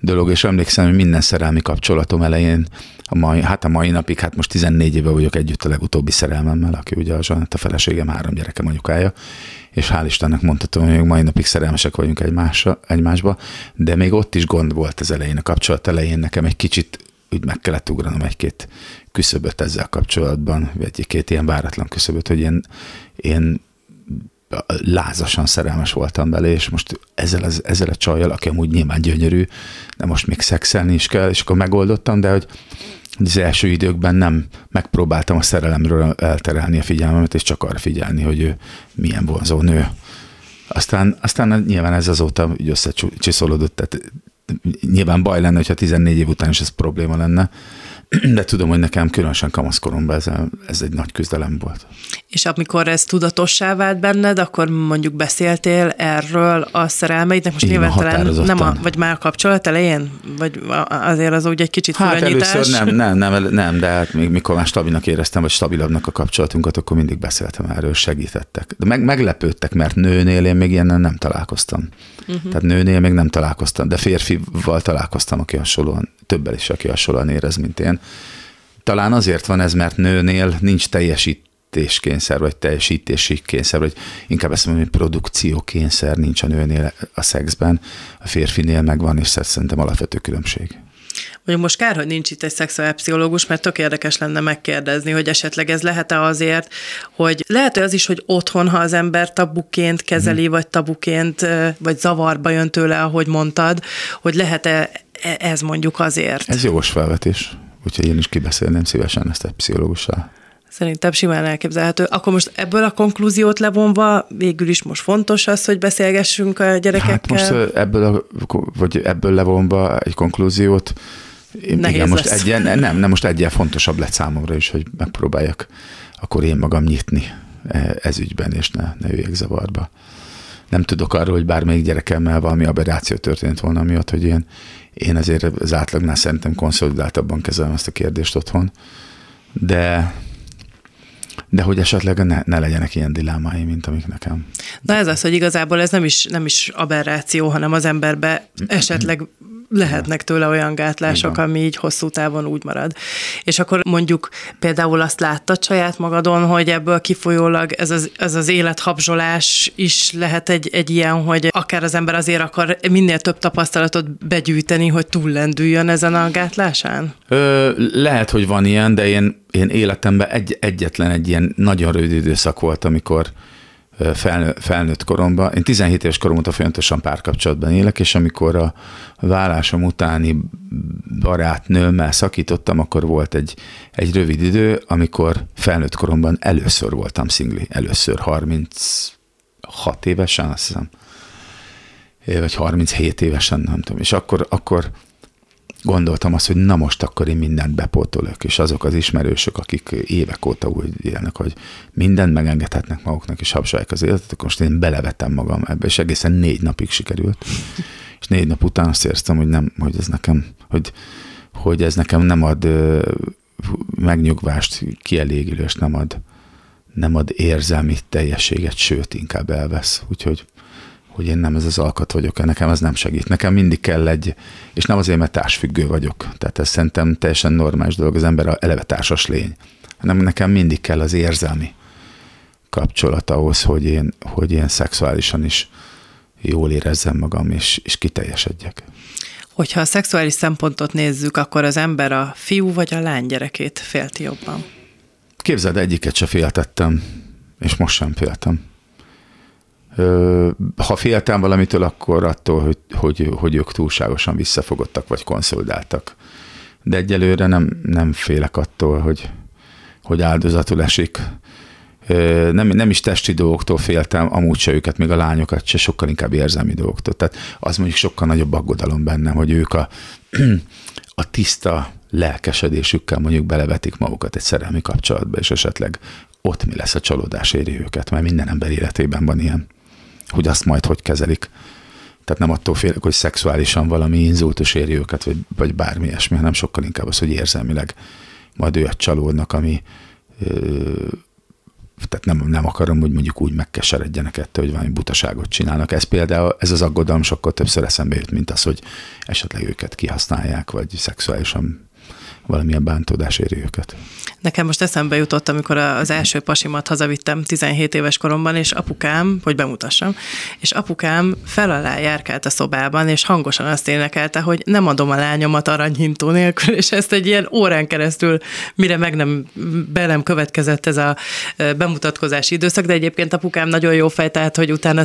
dolog, és emlékszem, hogy minden szerelmi kapcsolatom elején, a mai, hát a mai napig, hát most 14 éve vagyok együtt a legutóbbi szerelmemmel, aki ugye a Zsanett, a feleségem, három gyerekem anyukája, és hál' Istennek mondhatom, hogy mai napig szerelmesek vagyunk egymásra, egymásba, de még ott is gond volt az elején, a kapcsolat elején nekem egy kicsit úgy meg kellett ugranom egy-két küszöböt ezzel kapcsolatban, vagy egy-két ilyen váratlan küszöböt, hogy én, én lázasan szerelmes voltam bele, és most ezzel, az, ezzel a csajjal, aki amúgy nyilván gyönyörű, de most még szexelni is kell, és akkor megoldottam, de hogy az első időkben nem megpróbáltam a szerelemről elterelni a figyelmemet, és csak arra figyelni, hogy ő milyen vonzó nő. Aztán, aztán nyilván ez azóta összecsiszolódott, tehát nyilván baj lenne, hogyha 14 év után is ez probléma lenne, de tudom, hogy nekem különösen kamaszkoromban ez, ez egy nagy küzdelem volt. És amikor ez tudatossá vált benned, akkor mondjuk beszéltél erről a szerelmeidnek, most nyilván talán nem a, vagy már a kapcsolat elején, vagy azért az úgy egy kicsit Hát először nem, nem, nem, nem, de hát még mikor már stabilnak éreztem, vagy stabilabbnak a kapcsolatunkat, akkor mindig beszéltem erről, segítettek. De meg, meglepődtek, mert nőnél én még ilyennel nem találkoztam. Uh-huh. Tehát nőnél még nem találkoztam, de férfival találkoztam, aki hasonlóan, többel is, aki hasonlóan érez, mint én. Talán azért van ez, mert nőnél nincs teljesítéskényszer, vagy teljesítési kényszer, vagy inkább ezt mondom, hogy produkciókényszer nincs a nőnél a szexben, a férfinél megvan, és szerintem alapvető különbség. Mondjuk most kár, hogy nincs itt egy szexuálpszichológus, mert tök érdekes lenne megkérdezni, hogy esetleg ez lehet-e azért, hogy lehet az is, hogy otthon, ha az ember tabuként kezeli, hmm. vagy tabuként, vagy zavarba jön tőle, ahogy mondtad, hogy lehet-e e- ez mondjuk azért? Ez jogos felvetés, úgyhogy én is kibeszélném szívesen ezt egy pszichológussal. Szerintem simán elképzelhető. Akkor most ebből a konklúziót levonva végül is most fontos az, hogy beszélgessünk a gyerekekkel? Hát most ebből, a, vagy ebből levonva egy konklúziót, Nehéz igen, most lesz. egyen, nem, nem, most egyen fontosabb lett számomra is, hogy megpróbáljak akkor én magam nyitni e, ez ügyben, és ne, ne üljek zavarba. Nem tudok arról, hogy bármelyik gyerekemmel valami aberráció történt volna miatt, hogy én, én azért az átlagnál szerintem konszolidáltabban kezelem ezt a kérdést otthon, de de hogy esetleg ne, ne legyenek ilyen dilemái, mint amik nekem. Na ez az, hogy igazából ez nem is, nem is aberráció, hanem az emberbe esetleg lehetnek tőle olyan gátlások, Igen. ami így hosszú távon úgy marad. És akkor mondjuk például azt láttad saját magadon, hogy ebből kifolyólag ez az, ez az élethabzsolás is lehet egy, egy ilyen, hogy akár az ember azért akar minél több tapasztalatot begyűjteni, hogy túllendüljön ezen a gátlásán? Ö, lehet, hogy van ilyen, de én, én életemben egy, egyetlen egy ilyen nagyon rövid időszak volt, amikor felnő, felnőtt koromban. Én 17 éves korom óta folyamatosan párkapcsolatban élek, és amikor a vállásom utáni barátnőmmel szakítottam, akkor volt egy, egy rövid idő, amikor felnőtt koromban először voltam szingli. Először 36 évesen, azt hiszem. Vagy 37 évesen, nem tudom. És akkor, akkor gondoltam azt, hogy na most akkor én mindent bepótolok, és azok az ismerősök, akik évek óta úgy élnek, hogy mindent megengedhetnek maguknak, és habsolják az életet, akkor most én belevetem magam ebbe, és egészen négy napig sikerült. És négy nap után azt érztem, hogy nem, hogy ez nekem, hogy, hogy ez nekem nem ad megnyugvást, kielégülést, nem ad, nem ad érzelmi teljességet, sőt, inkább elvesz. Úgyhogy hogy én nem ez az alkat vagyok, nekem ez nem segít. Nekem mindig kell egy, és nem azért, mert társfüggő vagyok. Tehát ez szerintem teljesen normális dolog, az ember a eleve társas lény. Hanem nekem mindig kell az érzelmi kapcsolat ahhoz, hogy én, hogy én szexuálisan is jól érezzem magam, és, és kiteljesedjek. Hogyha a szexuális szempontot nézzük, akkor az ember a fiú vagy a lány gyerekét félti jobban? Képzeld, egyiket se féltettem, és most sem féltem ha féltem valamitől, akkor attól, hogy, hogy, hogy ők túlságosan visszafogottak, vagy konszolidáltak. De egyelőre nem, nem félek attól, hogy, hogy áldozatul esik. Nem, nem is testi dolgoktól féltem, amúgy se őket, még a lányokat se, sokkal inkább érzelmi dolgoktól. Tehát az mondjuk sokkal nagyobb aggodalom bennem, hogy ők a, a tiszta lelkesedésükkel mondjuk belevetik magukat egy szerelmi kapcsolatba, és esetleg ott mi lesz a csalódás éri őket, mert minden ember életében van ilyen hogy azt majd hogy kezelik. Tehát nem attól félek, hogy szexuálisan valami inzultus éri őket, vagy, vagy bármi ilyesmi, hanem sokkal inkább az, hogy érzelmileg majd őt csalódnak, ami ö, tehát nem, nem akarom, hogy mondjuk úgy megkeseredjenek ettől, hogy valami butaságot csinálnak. Ez például, ez az aggodalom sokkal többször eszembe jut, mint az, hogy esetleg őket kihasználják, vagy szexuálisan valamilyen bántódás éri őket. Nekem most eszembe jutott, amikor az első pasimat hazavittem 17 éves koromban, és apukám, hogy bemutassam, és apukám fel alá járkált a szobában, és hangosan azt énekelte, hogy nem adom a lányomat aranyhintó nélkül, és ezt egy ilyen órán keresztül, mire meg nem, be nem következett ez a bemutatkozási időszak, de egyébként apukám nagyon jó fej, tehát, hogy utána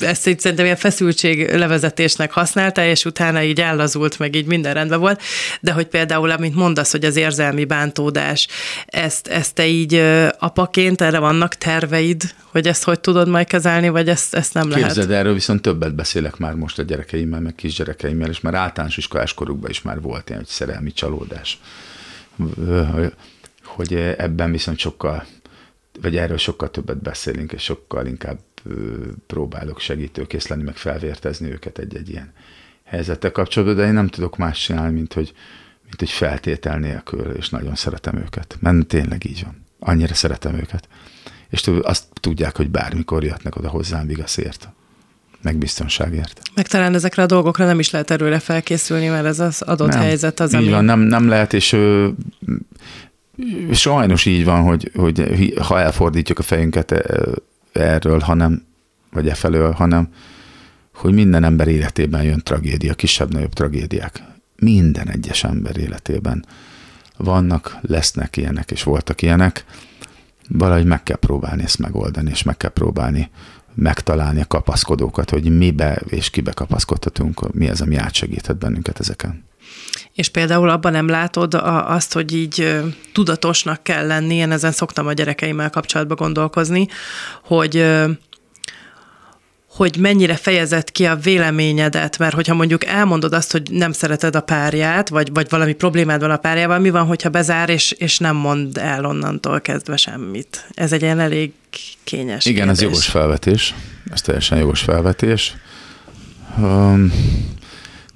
ezt így szerintem ilyen feszültség levezetésnek használta, és utána így ellazult, meg így minden rendben volt, de hogy például, amint mondasz, hogy az érzelmi bántódás, ezt, ezt te így apaként, erre vannak terveid, hogy ezt hogy tudod majd kezelni, vagy ezt, ezt nem Képzeld, lehet? Képzeld, erről viszont többet beszélek már most a gyerekeimmel, meg kisgyerekeimmel, és már általános iskolás korukban is már volt ilyen, hogy szerelmi csalódás. Hogy ebben viszont sokkal, vagy erről sokkal többet beszélünk, és sokkal inkább próbálok segítőkész lenni, meg felvértezni őket egy-egy ilyen helyzettel kapcsolatban, de én nem tudok más csinálni, mint hogy mint egy feltétel nélkül, és nagyon szeretem őket. Mert tényleg így van. Annyira szeretem őket. És azt tudják, hogy bármikor jöhetnek oda hozzám vigaszért meg biztonságért. Meg talán ezekre a dolgokra nem is lehet erőre felkészülni, mert ez az adott nem, helyzet az, így ami... van, nem, nem lehet, és ö, sajnos így van, hogy, hogy ha elfordítjuk a fejünket erről, hanem, vagy e felől, hanem hogy minden ember életében jön tragédia, kisebb-nagyobb tragédiák minden egyes ember életében vannak, lesznek ilyenek, és voltak ilyenek, valahogy meg kell próbálni ezt megoldani, és meg kell próbálni megtalálni a kapaszkodókat, hogy mibe és kibe kapaszkodhatunk, mi az, ami átsegíthet bennünket ezeken. És például abban nem látod azt, hogy így tudatosnak kell lenni, én ezen szoktam a gyerekeimmel kapcsolatban gondolkozni, hogy hogy mennyire fejezett ki a véleményedet, mert hogyha mondjuk elmondod azt, hogy nem szereted a párját, vagy, vagy valami problémád van a párjával, mi van, hogyha bezár, és, és nem mond el onnantól kezdve semmit? Ez egy ilyen elég kényes Igen, kérdés. ez jogos felvetés. Ez teljesen jogos felvetés. Um,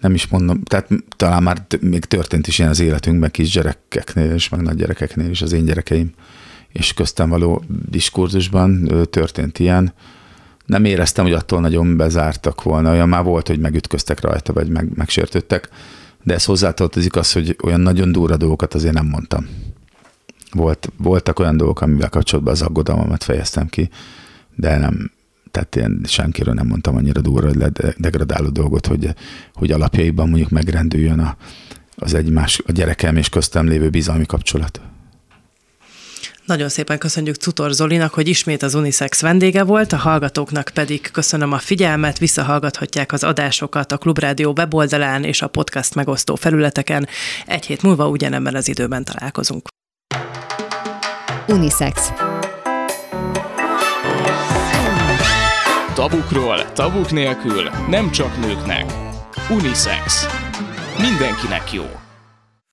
nem is mondom, tehát talán már még történt is ilyen az életünkben kis gyerekeknél és meg nagy gyerekeknél is, az én gyerekeim és köztem való diskurzusban történt ilyen, nem éreztem, hogy attól nagyon bezártak volna. Olyan már volt, hogy megütköztek rajta, vagy meg, megsértődtek, de ez hozzátartozik az, hogy olyan nagyon durva dolgokat azért nem mondtam. Volt, voltak olyan dolgok, amivel kapcsolatban az aggodalmamat fejeztem ki, de nem, tehát én senkiről nem mondtam annyira durva, hogy degradáló dolgot, hogy, hogy alapjaiban mondjuk megrendüljön a, az egymás, a gyerekem és köztem lévő bizalmi kapcsolat. Nagyon szépen köszönjük Cutor Zolinak, hogy ismét az Unisex vendége volt, a hallgatóknak pedig köszönöm a figyelmet, visszahallgathatják az adásokat a Klubrádió weboldalán és a podcast megosztó felületeken. Egy hét múlva ugyanebben az időben találkozunk. Unisex. Tabukról, tabuk nélkül, nem csak nőknek. Unisex. Mindenkinek jó.